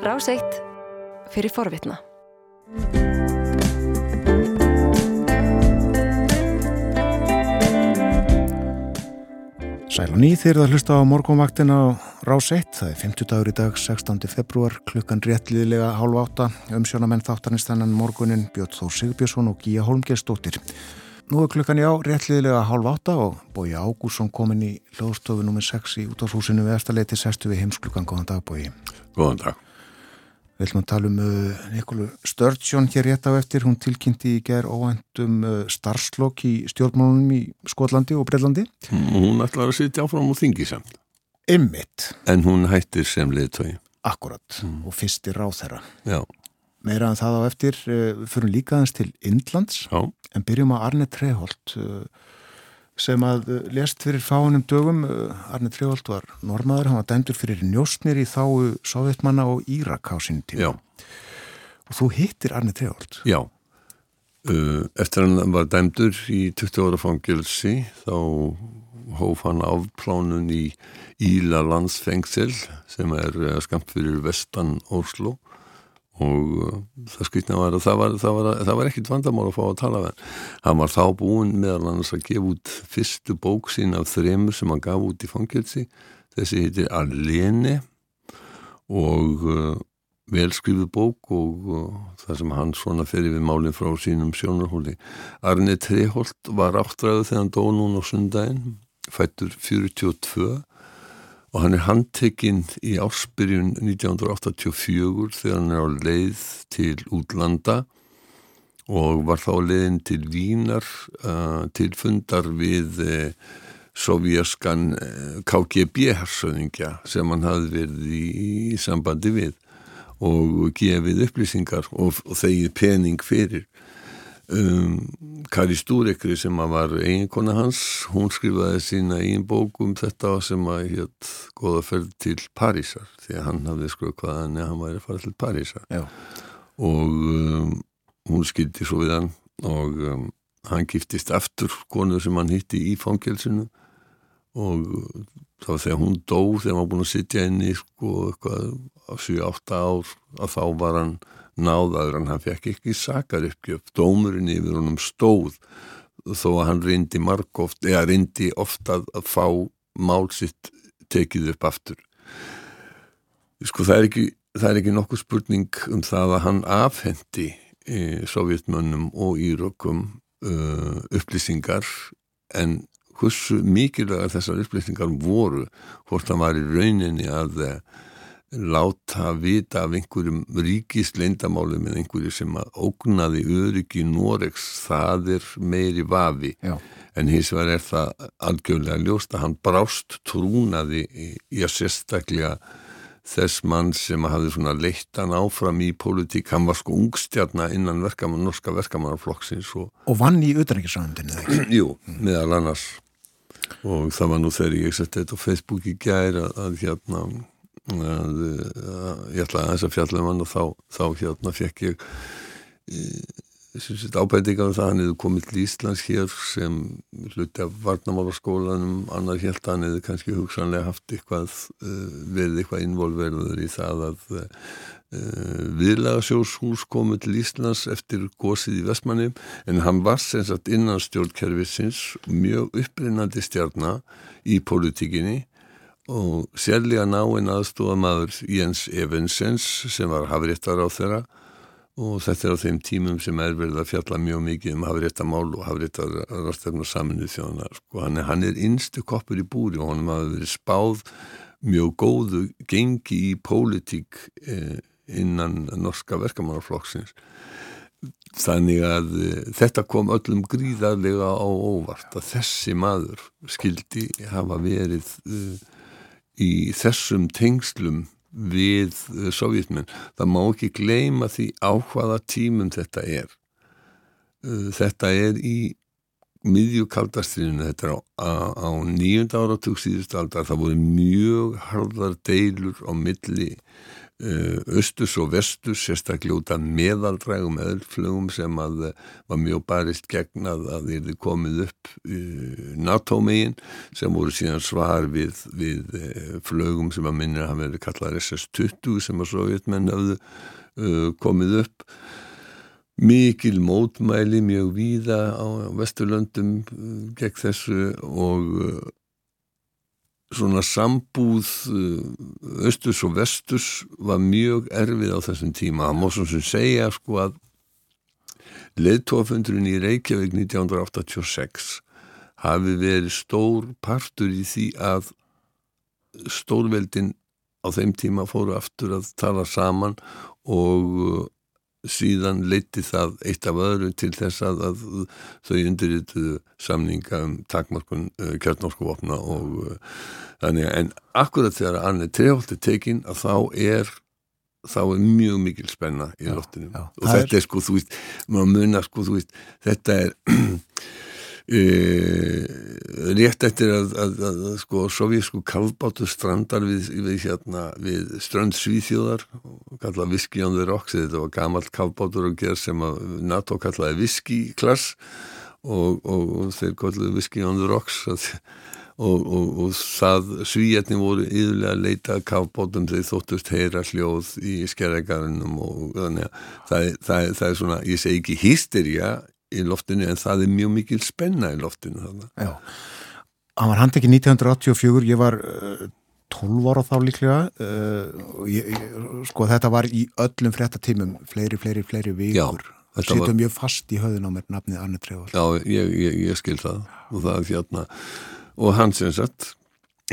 Rás 1 fyrir forvitna. Sæl og ný þeir að hlusta á morgunvaktin á Rás 1. Það er 50 dagur í dag, 16. februar, klukkan réttliðilega hálf átta. Umsjónamenn þáttanist þennan morgunin Björn Þór Sigbjörnsson og Gíja Holmgerstóttir. Nú er klukkan já réttliðilega hálf átta og Bói Ágússon komin í hljóðstofu nr. 6 í útafhúsinu við eftirleiti sestu við heimsklukkan. Góðan dag Bói. Góðan dag. Við ætlum að tala um uh, Nikolu Sturgeon hér rétt á eftir. Hún tilkynnti í ger óvendum uh, starfslokk í stjórnmálunum í Skotlandi og Breitlandi. Hún ætlar að sitja áfram og þingi samt. Ymmitt. En hún hættir sem liðtögi. Akkurat. Mm. Og fyrstir ráð þeirra. Já. Meira en það á eftir, uh, fyrir líka aðeins til Indlands. Já. En byrjum á Arne Treholt uh, sem að uh, lest fyrir fáinum dögum. Uh, Arne Treholt var normaður, hann var dæmdur fyrir njóstnir í þáu sovjetmanna og Írak á sínum tíma. Já. Og þú hittir Arne Treholt. Já. Uh, eftir hann var dæmdur í 20 ára fangilsi þá hóf hann afplánun í Íla landsfengsel sem er skamt fyrir vestan Óslo og uh, það skritna var að það var, var, var ekkit vandamál að fá að tala við hann. Var þá búin meðal annars að gefa út fyrstu bók sín af þremur sem hann gaf út í fangilsi. Þessi heitir Alene og uh, velskrifu bók og uh, það sem hann svona fyrir við málinn frá sínum sjónarhóli. Arne Treholt var áttræðu þegar hann dó núna á sundaginn, fættur 42 og hann er handtekinn í áspyrjun 1984 þegar hann er á leið til útlanda. Og var þá leiðin til Vínar uh, til fundar við uh, sovjaskan uh, KGB-hersöðingja sem hann hafði verið í, í sambandi við og gefið upplýsingar og, og þegið pening fyrir um, Kari Stúrekri sem að var eiginkona hans, hún skrifaði sína eigin bók um þetta sem að hétt goða ferð til Parísar því að hann hafði skrökvað eða hann væri að fara til Parísar Já. og um, hún skildi svo við hann og um, hann giftist aftur konu sem hann hitti í fangelsinu og þá þegar hún dó þegar hann var búin að sitja inn í sko eitthvað á 7-8 ár að þá var hann náðaður en hann fekk ekki sakar uppgjöf dómurinn yfir honum stóð þó að hann reyndi margóft eða reyndi ofta að fá mál sitt tekið upp aftur. Sko það er ekki það er ekki nokkuð spurning um það að hann afhendi e, sovjetmönnum og írökkum uh, upplýsingar en hversu mikilvægar þessar upplýsingar voru hvort hann var í rauninni að láta vita af einhverjum ríkisleindamálu með einhverju sem að ógnaði öryggi Noregs, það er meiri vafi, Já. en hins vegar er það algjörlega ljóst að hann brást trúnaði í, að sérstaklega þess mann sem hafði svona leittan áfram í pólitík, hann var sko ungstjarnar innan verkaman, norska verkamannarflokksins og Og vann í utanriksræðundinu þegar. Jú, meðal annars og það var nú þegar ég setti þetta á Facebook í gær að, að hérna ég ætlaði að þess að fjalla um hann og þá, þá hérna fekk ég e, ábætinga um það. Hann hefði komið til Íslands hér sem hluti af varnamálaskólanum annar helt hann hefði kannski hugsanlega haft eitthvað uh, verið eitthvað involverður í það að uh, viðlagasjóshús komið til Íslands eftir gósið í Vestmannum en hann var sem sagt innan stjórnkerfisins mjög upprinnandi stjarnar í politíkinni og sérlega náinn aðstofamaður Jens Evensens sem var hafréttar á þeirra og þetta er á þeim tímum sem er verið að fjalla mjög mikið um hafréttamál og hafréttar rastefn og saminuð þjóðana sko. hann, hann er innstu koppur í búri og hann hafi verið spáð mjög góðu gengi í pólitík eh, innan norska verkamannarflokksins þannig að eh, þetta kom öllum gríðarlega á óvart að þessi maður skildi hafa verið eh, í þessum tengslum við uh, sovjetmenn. Það má ekki gleyma því á hvaða tímum þetta er. Uh, þetta er í miðjukaldastriðinu, þetta er á, á nýjunda áratug síðust aldar, það voru mjög harðar deilur á milli austus og vestus sérstaklega út af meðaldrægum eðlflugum sem að var mjög barist gegn að er komið upp NATO-megin sem voru síðan svar við, við flugum sem að minnir að hafa verið kallað SS-20 sem að sovjetmenn hafðu komið upp. Mikil mótmæli mjög víða á vesturlöndum gegn þessu og svona sambúð eh, östus og vestus var mjög erfið á þessum tíma. Það mór sem segja sko að leðtófundurinn í Reykjavík 1986 hafi verið stór partur í því að stórveldin á þeim tíma fóru aftur að tala saman og síðan leiti það eitt af öðru til þess að, að þau undirrituðu samninga um takmarkun uh, kjartnorskuvopna og uh, þannig en akkurat þegar hann er trefaldi tekinn að þá er þá er mjög mikil spenna í loftinu. og þetta er, er sko þú veist maður munna sko þú veist þetta er Uh, rétt eftir að, að, að, að sko sovjísku kallbátu strandar við, við, hérna, við strönd Svíþjóðar kallað Whisky on the Rocks þetta var gamalt kallbátur og gerð sem að NATO kallaði Whisky klass og, og, og þeir kallaði Whisky on the Rocks og, og það svíjarni voru yðurlega að leita kallbátum þeir þóttust heyra hljóð í skerregarunum og þannig að það, það, það er svona, ég segi ekki hysteria í loftinu en það er mjög mikil spenna í loftinu þannig. Já, hann var handekið 1984, ég var uh, 12 ára þá líklega uh, ég, ég, sko þetta var í öllum frettatímum, fleiri, fleiri, fleiri vikur, það setjum var... mjög fast í höðun á mér nafnið Arne Trevor. Já, ég, ég skil það og það er fjárna og hans er satt,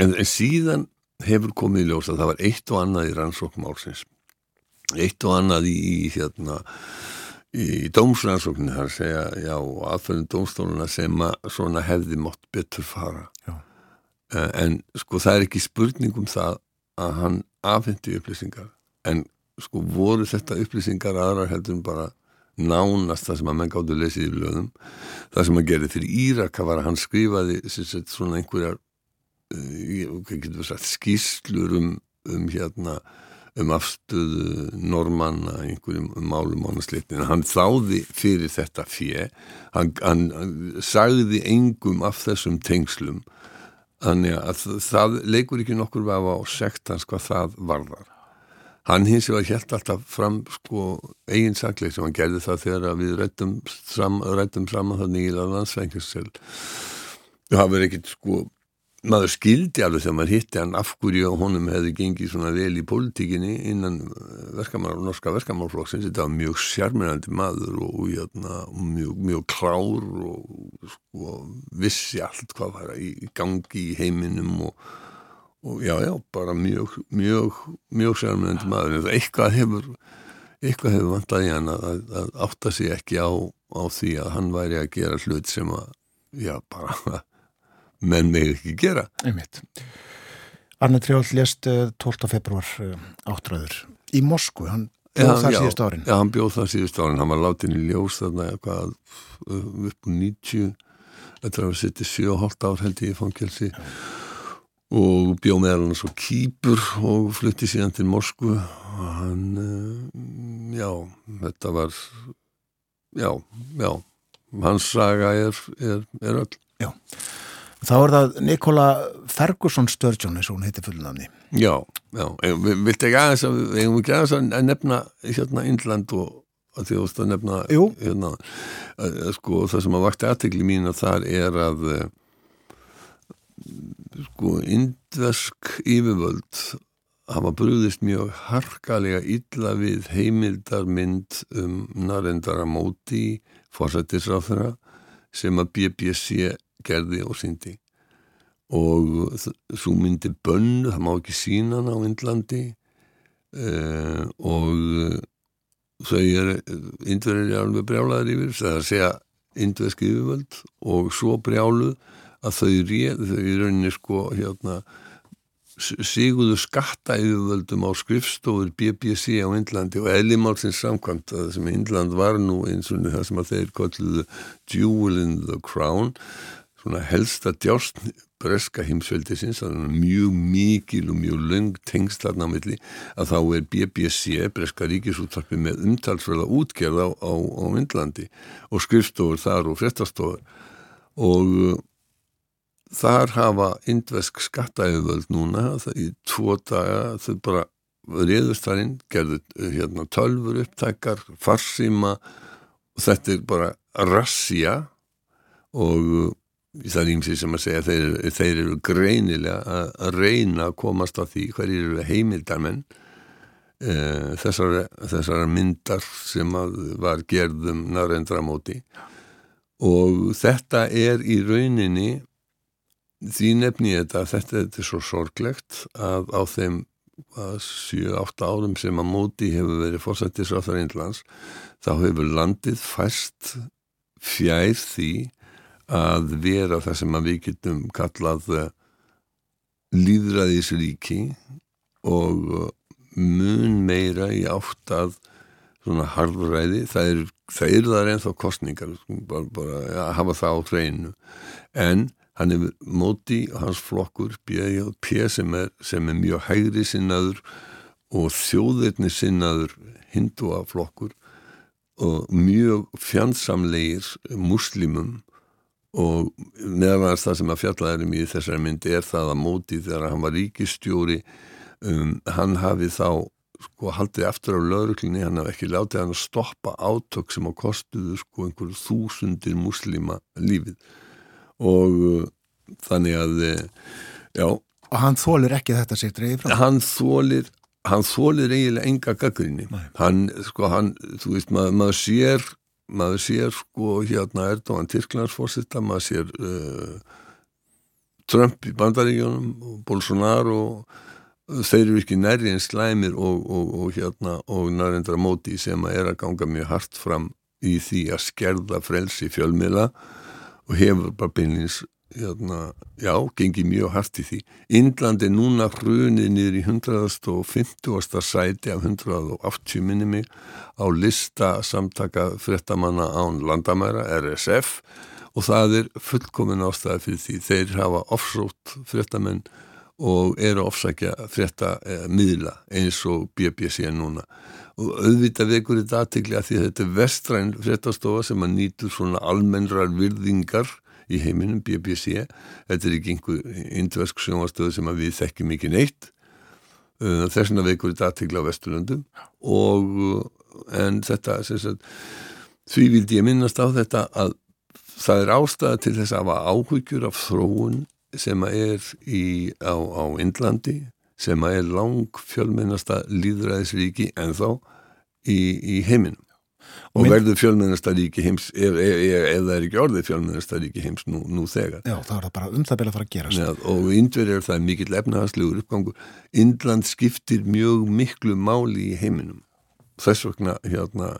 en, síðan hefur komið í ljós að það var eitt og annað í rannsókmálsins eitt og annað í, í hérna í dómsrannsókninu þar segja já, aðfæðum dómstóluna sem að svona hefði mótt betur fara. Já. Eh, en sko það er ekki spurning um það að hann afhendi upplýsingar. En sko voru þetta upplýsingar aðrar heldur bara nánast það sem að menn gáttu að lesa í lögum? Það sem að gera fyrir Íraka var að hann skrifaði sagt, svona einhverjar uh, skýslur um, um hérna um afstöðu normanna einhverjum málum ánasleitin hann þáði fyrir þetta fjö hann, hann, sagði engum af þessum tengslum. Þannig að það leikur ekki nokkur vafa á sekt hans hvað það varðar. Hann hins vegar helt alltaf fram sko eigin sakleik sem hann gerði það þegar við rættum saman sam, þannig í landsfengjastel það verið ekkit sko maður skildi alveg þegar maður hitti hann af hverju honum hefði gengið svona vel í pólitíkinni innan eh, verkamar, norska verkamárflokksins þetta var mjög sjarmirandi maður og, og mjög, mjög klár og sko, vissi allt hvað var í gangi í heiminum og, og já já bara mjög mjög, mjög sjarmirandi maður. En það eitthvað hefur eitthvað hefur vantað í hann að, að, að átta sig ekki á, á því að hann væri að gera hlut sem að já bara menn með ekki gera. Einmitt. Arne Trjál lest 12. februar áttræður í Moskvu, hann bjóð ja, það síðust árin. Já, hann bjóð það síðust árin, hann var látin í ljós þarna eitthvað upp úr 90 þetta var að setja 7,5 ár held ég í fangelsi. Ja. og bjóð með hann svo kýpur og flutti síðan til Moskvu. Og hann eh, já, þetta var já, já. Hans saga er, er, er öll. Já Þá er það Nikola Ferguson Sturgeon eins og hún heitir fullnafni. Já, já, við viltum ekki aðeins að við ekki aðeins að nefna hérna Índland og að því að nefna hérna, sko það sem að vakti aðtegli mín að þar er að eh, sko indversk yfirvöld hafa brúðist mjög harkalega illa við heimildarmynd um narendara móti fórsættisráþara sem að BBC gerði og syndi og svo myndi bönnu, það má ekki sína hann á Indlandi uh, og þau er indverðir er alveg brjálaður yfir það er að segja indverðski yfirvöld og svo brjáluð að þau réð, þau í rauninni sko hérna síguðu skatta yfirvöldum á skrifstofur BBC á Indlandi og eðlimálsins samkvæmt að það sem Indland var nú eins og það sem að þeir kolluðu Jewel in the Crown svona helsta djásn breska heimsveldisins, það er mjög mikil og mjög löng tengslarna á milli, að þá er BBC, breska ríkisúttarpi með umtalsverða útgerð á, á, á Indlandi og skrifstofur þar og fréttastofur. Og uh, þar hafa indvesk skattaauðvöld núna, það í tvo daga þau bara reyðust þar inn, gerðu uh, hérna, tölfur upptækar, farsíma og þetta er bara rassja og uh, það er ímsið sem að segja þeir, þeir eru greinilega að reyna að komast að því hverjir eru heimildarmenn e, þessar, þessar myndar sem var gerðum narendramóti og þetta er í rauninni því nefni ég þetta þetta er svo sorglegt að á þeim 7-8 árum sem að móti hefur verið fórsættisráþar Índlands þá hefur landið fæst fjær því að vera það sem við getum kallað eh, líðræðisríki og eh, mun meira í átt að svona harðræði, það er það er ennþá kostningar bara, bara að hafa það á hreinu en hann er móti og hans flokkur B.J.P. sem er, sem er mjög hægri sinnaður og þjóðirni sinnaður hinduaflokkur og mjög fjandsamlegir muslimum og meðan það sem að fjallaðurum í þessari myndi er það að móti þegar hann var ríkistjóri um, hann hafi þá sko haldið eftir á lauruklinni hann hafði ekki látið hann að stoppa átök sem á kostuðu sko einhverju þúsundir muslima lífið. Og uh, þannig að uh, já. Og hann þólir ekki þetta sér dreifir frá hann þólir hann þólir eiginlega enga gaggrinni hann sko hann þú veist maður, maður sér maður sér sko hérna Erdogan Tyrklandsfórsetta, maður sér uh, Trump í bandaríkjónum Bolsonaro þeir eru ekki nærri en slæmir og, og, og hérna og nærendra móti sem að er að ganga mjög hart fram í því að skerða frelsi fjölmila og hefur bara beinleins hérna, já, gengið mjög hart í því. Índland er núna hrunið niður í 150. sæti af 180 minni mig á lista samtaka frettamanna án landamæra, RSF og það er fullkomin ástæði fyrir því. Þeir hafa offsótt frettamenn og eru að ofsækja fretta eh, miðla eins og BBC núna og auðvitað vekur þetta aðtikli að því að þetta er vestræn frettastofa sem að nýtur svona almennrar virðingar í heiminum, BBC þetta er ekki einhver indversk sjónastöðu sem við þekkjum ekki neitt. Uh, þess vegna veikur þetta aðtegla á Vesturlundum og uh, en þetta sagt, því vildi ég minnast á þetta að það er ástæða til þess að hafa áhyggjur af þróun sem er í, á, á Indlandi sem er lang fjölmennasta líðræðisríki en þá í, í heiminum og, og verður fjölmennastaríki heims ef, það er ekki orðið fjölmennastaríki heims nú, nú þegar. Já, þá er það bara um það beila að fara að gera ja, og Indverið er það mikill efnahagslegur uppgangur. Indland skiptir mjög miklu máli í heiminum. Þess vegna hérna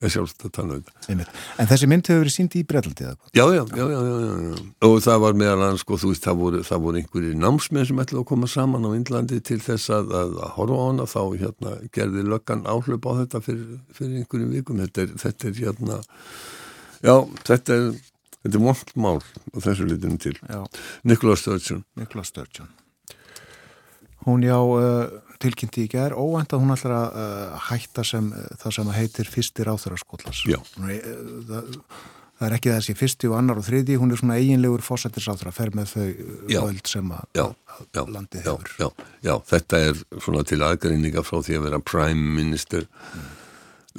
er sjálfst að tala um þetta. En þessi mynd hefur verið síndi í Breitlandið eða hvað? Já, já, já, já, já, og það var meðal annars, sko, þú veist, það voru, það voru einhverjir námsmenn sem ætlaði að koma saman á Índlandi til þess að, að, að horfa á hana, þá hérna gerði löggan áhlaup á þetta fyrir, fyrir einhverjum vikum, þetta er, þetta er hérna, já, þetta er, þetta er vondt mál á þessu litinu til. Já. Nikola Sturgeon. Nikola Sturgeon. Hún já, uh, tilkynnti í gerð óvænt að hún ætlar að uh, hætta sem uh, það sem heitir fyrstir áþöraskóllars það, það er ekki þessi fyrsti og annar og þriði hún er svona eiginlegur fósættisáþra fer með þau völd sem að, já, já, landið hefur. Já, já, þetta er svona til aðgreininga frá því að vera prime minister mm.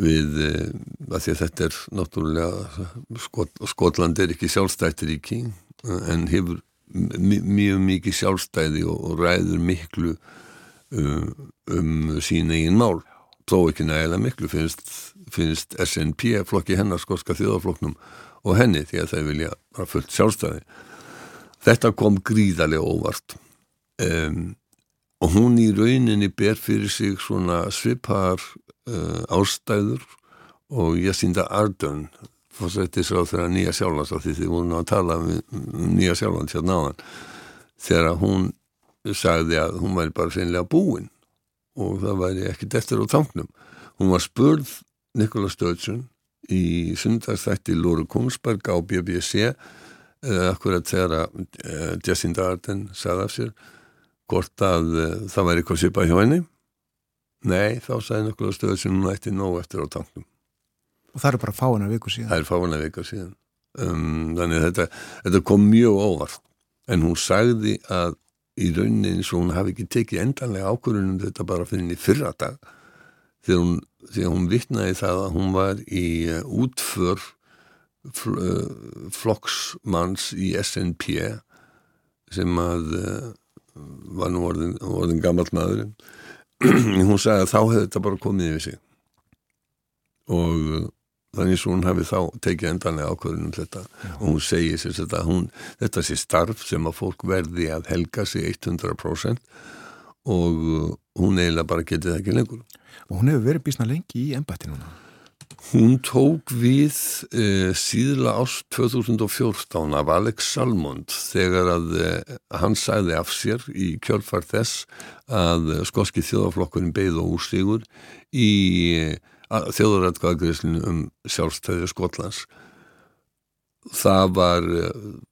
við að því að þetta er náttúrulega Skot, Skotland er ekki sjálfstættiríki en hefur mjög mikið sjálfstæði og, og ræður miklu um, um sín eigin mál. Þó ekki nægilega miklu finnst, finnst SNP flokki hennar skorska þjóðafloknum og henni því að það vilja bara fullt sjálfstæði. Þetta kom gríðarlega óvart. Um, og hún í rauninni ber fyrir sig svona svipar uh, ástæður og ég sínda Ardern fórsættisráð þegar Nýja Sjálflands því þið voru að tala um Nýja Sjálflands hérna á hann þegar hún sagði að hún væri bara sennilega búin og það væri ekkert eftir á tanknum. Hún var spurð Nikola Sturgeon í sundarstætti Lóru Kungsberg á BBC eða akkurat þegar að uh, Jacinda Ardern sagði af sér hvort að uh, það væri eitthvað svipa hjá henni. Nei, þá sagði nokkulega stöðu sem hún ætti nóg eftir á tanknum. Og það er bara fáina viku síðan. Það er fáina viku síðan. Um, þannig að þetta, þetta kom mjög óvart. En hún sagði að í rauninni eins og hún hafi ekki tekið endanlega ákvörðunum þetta bara fyrir henni fyrra dag þegar hún, þegar hún vittnaði það að hún var í uh, útför uh, flokksmanns í SNP sem að uh, var nú orðin, orðin gammal maður hún sagði að þá hefði þetta bara komið yfir sig. Og þannig að hún hefði þá tekið endanlega ákvörðunum þetta Já. og hún segir sér þetta hún, þetta sé starf sem að fólk verði að helga sig 100% og hún eiginlega bara getið ekki lengur og hún hefur verið bísna lengi í embætti núna Hún tók við e, síðla ást 2014 af Alex Salmond þegar að e, hann sæði af sér í kjölfar þess að skoski þjóðaflokkurinn beigð og úrstígur í e, þjóðuratkvæðagriðslinu um sjálfstæði Skotlands. Það var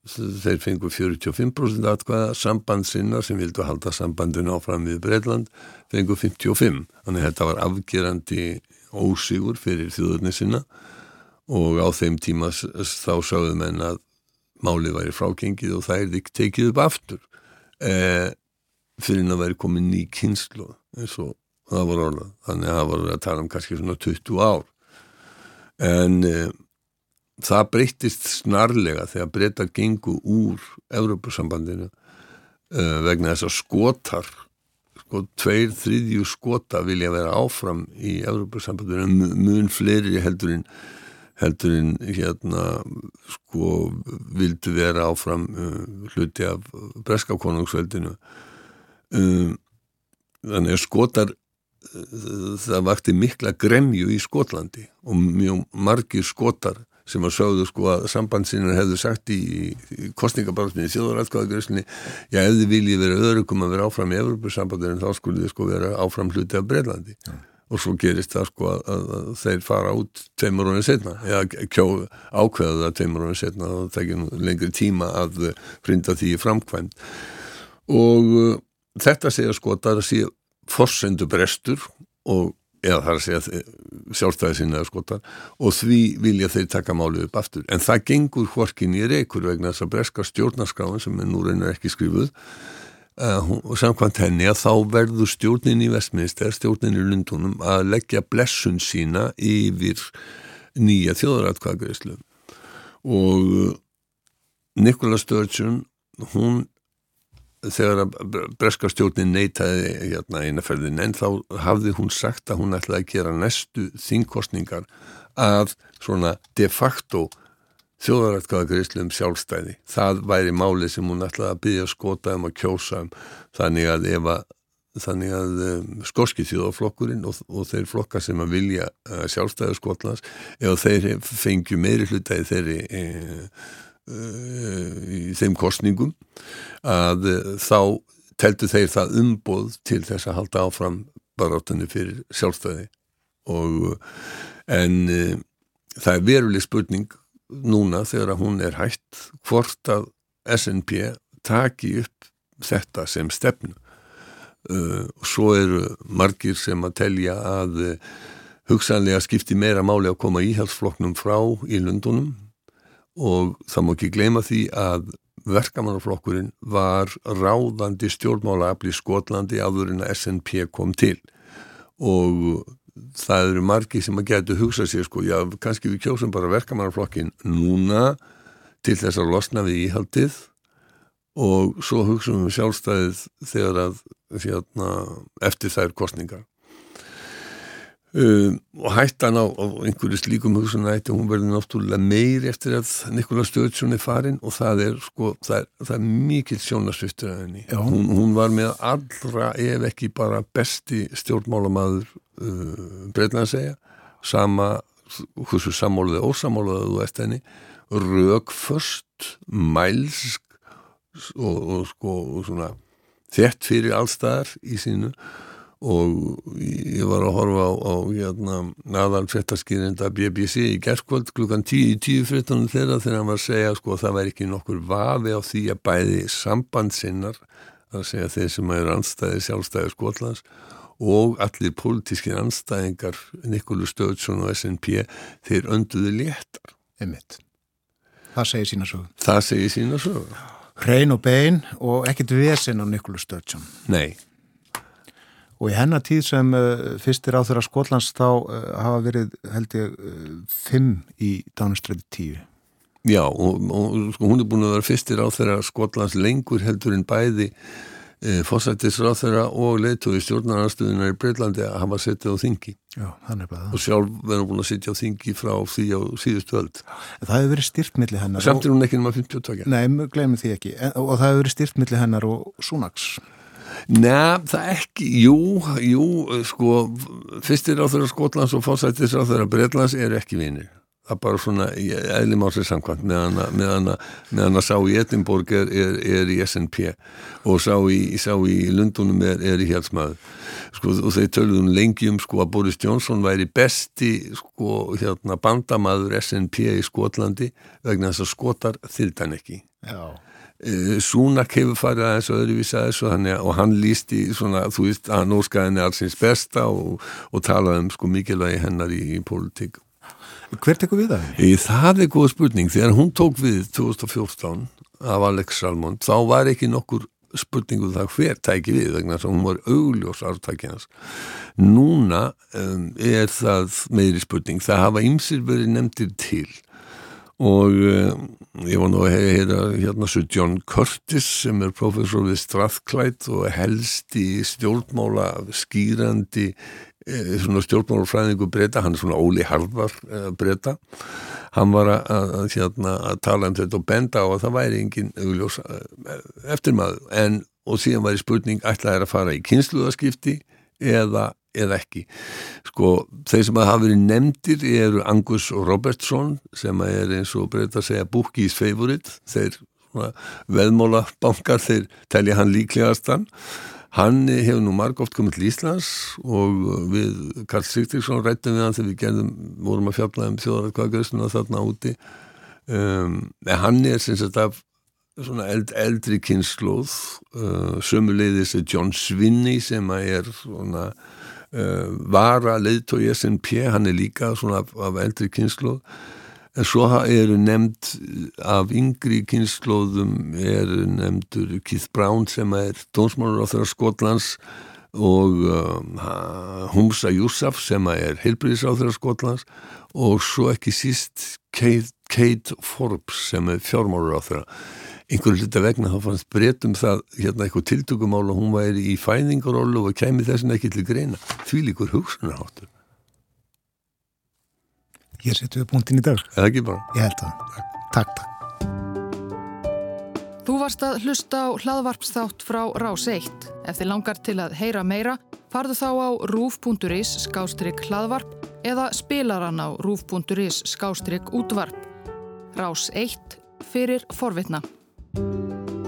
þeir fengu 45% atkvæða samband sinna sem vildu halda sambandinu áfram við Breitland fengu 55 þannig að þetta var afgerandi ósigur fyrir þjóðurni sinna og á þeim tíma þá sáðu menn að málið væri frágengið og það er tekið upp aftur eh, fyrir að væri komið ný kynslu eins og það var orðað, þannig að það var að tala um kannski svona 20 ár. En e, það breytist snarlega þegar breyta gengu úr Európusambandinu e, vegna þess að skotar sko tveir, þriðjú skota vilja vera áfram í Európusambandinu mun fleiri heldurinn heldurinn hérna sko vildu vera áfram uh, hluti af breskakonungsveldinu um, þannig að skotar það vakti mikla gremju í Skotlandi og mjög margir skotar sem að sögðu sko að sambandsinnar hefðu sagt í, í þjóðarætkvæðagreyslinni já ef þið viljið vera öðrugum að vera áfram í Evropasambandinu þá skulle þið sko vera áfram hluti af Breilandi ja. og svo gerist það sko að, að, þeir fara út tveimur honum setna eða kjó ákveða það tveimur honum setna og það tekir lengri tíma að frinda því í framkvæmt og uh, þetta segja sko að það sé forsendu brestur og eða það er að segja sjálfstæði sinna skotar og því vilja þeir taka málið upp aftur. En það gengur hvorkin í reykur vegna þess að breska stjórnarskráin sem er nú reynar ekki skrifuð uh, og samkvæmt henni að þá verður stjórnin í Vestminster, stjórnin í Lundunum að leggja blessun sína yfir nýja þjóðaratkvæðgreyslu og Nikola Sturgeon hún þegar breska stjórnin neytaði hérna einaferðin en þá hafði hún sagt að hún ætlaði að gera næstu þingkostningar að svona de facto þjóðarættkvæðagreyslu um sjálfstæði. Það væri máli sem hún ætlaði að byggja skota um að kjósa um þannig að ef að þannig að um, skorski þjóðaflokkurinn og, og þeir flokka sem að vilja uh, sjálfstæðu skotlands ef þeir fengju meiri hlutæði þeirri e, í þeim kostningum að eh, þá teltu þeir það umboð til þess að halda áfram barátunni fyrir sjálfstæði. Og en e, það er veruleg spurning núna þegar að hún er hægt hvort að SNP taki upp þetta sem stefnu. Og svo eru margir sem að telja að hugsanlega skipti meira máli að koma íhalsfloknum frá í Lundunum og það má ekki gleyma því að verkamannaflokkurinn var ráðandi stjórnmálaafli Skotlandi áður en að SNP kom til. Og það eru margi sem að geta hugsa sér sko, já kannski við kjósum bara verkamannaflokkin núna til þess að losna við íhaldið. Og svo hugsaum við sjálfstæðið þegar að hérna, eftir þær kostningar Um, og hættan á, á einhverju slíkum hugsunætti, hún verður náttúrulega meiri eftir að Nikola Sturgeon er farin og það er sko, það er, það er mikil sjónasviftur að henni. Hún, hún var með allra ef ekki bara besti stjórnmálamaður uh, breytna að segja sama, hversu sammáluði ósammáluði þú eftir henni rögföst mælsk og, og sko og svona þett fyrir allstaðar í sínu og ég var að horfa á, á hérna aðal fréttaskýrinda BBC í gerðskvöld klukkan 10 í 10 fréttunum þeirra þegar hann var að segja sko að það væri ekki nokkur vafi á því að bæði sambandsinnar að segja þeir sem er anstæði sjálfstæði Skotlands og allir pólitískir anstæðingar Nikólu Stöðsson og SNP þeir önduðu léttar. Einmitt. Það segir sína sögur. Það segir sína sögur. Hrein og bein og ekkert vesen á Nikólu Stöðsson. Nei. Og í hennar tíð sem uh, fyrstir á þeirra Skotlands þá uh, hafa verið held ég uh, fimm í Dánustræti tíu. Já og, og sko, hún er búin að vera fyrstir á þeirra Skotlands lengur heldur en bæði e, fósættisráð þeirra og leituði stjórnarnarstöðunar í Breitlandi að hafa settið á þingi. Já, þannig bara það. Og sjálf verður búin að setja á þingi frá því á síðustu öld. Það hefur verið styrt millir hennar. Samt er hún ekki nema 50 Nei, glemum því ekki. En, og það hefur verið styrt millir hennar og Súnaks. Nei, það ekki, jú, jú, sko, fyrstir á þeirra Skotlands og fósættis á þeirra Breitlands eru ekki vinir. Það er bara svona eðli málsir samkvæmt meðan að sá í Edinborg er, er, er í SNP og sá í, sá í Lundunum er, er í hjálpsmaður. Sko, og þeir töluðum lengi um sko, að Boris Johnson væri besti sko, hérna, bandamaður SNP í Skotlandi vegna þess að skotar þyldan ekki. Já. Súnak hefur farið aðeins og öðruvísi aðeins og hann, og hann líst í svona, þú veist, hann óskaði henni allsins besta og, og talaði um sko mikilvægi hennar í, í politík. Hver tekur við það? Í, það er góð spurning. Þegar hún tók við 2014 af Alex Salmond, þá var ekki nokkur spurningu um það hver tæki við vegna þess að hún var augljós ártækjans. Núna um, er það meiri spurning. Það hafa ymsir verið nefndir til og um, ég var nú að heyra hérna svo John Curtis sem er professor við Strathclyde og helst í stjórnmála skýrandi eh, svona stjórnmálafræðingu breyta, hann er svona Óli Harvar eh, breyta hann var að, að, hérna, að tala um þetta og benda á að það væri engin augljós eh, eftir maður en og síðan væri spurning ætlaði að fara í kynsluðaskipti eða eða ekki. Sko, þeir sem að hafa verið nefndir eru Angus Robertson sem er eins og breyta að segja Bookies favorite, þeir veðmóla bankar, þeir telja hann líklegastan. Hann hefur nú margóft komið til Íslands og við Karl Sigtriksson rættum við hann þegar við gerðum, vorum að fjafla um þjóðarkvæðgjöðsuna þarna úti. Um, hann er sem sagt af svona eld, eldri kynnslóð uh, sömuleiðis er John Swinney sem að er svona vara leiðtói SNP, hann er líka svona af, af eldri kynnslóð en svo eru nefnd af yngri kynnslóðum eru nefndur Keith Brown sem er dónsmálur á þeirra Skotlands og uh, Humsa Youssef sem er heilbriðis á þeirra Skotlands og svo ekki síst Kate, Kate Forbes sem er fjármálur á þeirra einhverju hluta vegna þá fannst breytum það hérna eitthvað tiltökumál og hún væri í fæðingarólu og kemi þessin ekki til greina. Því líkur hugsunarháttur. Ég setju upp punktin í dag. Eða ekki bara? Ég held að Takk, takk Þú varst að hlusta á hlaðvarpsþátt frá Rás 1 Ef þið langar til að heyra meira farðu þá á rúf.is skástrygg hlaðvarp eða spilaran á rúf.is skástrygg útvarp. Rás 1 fyrir forvitna. Música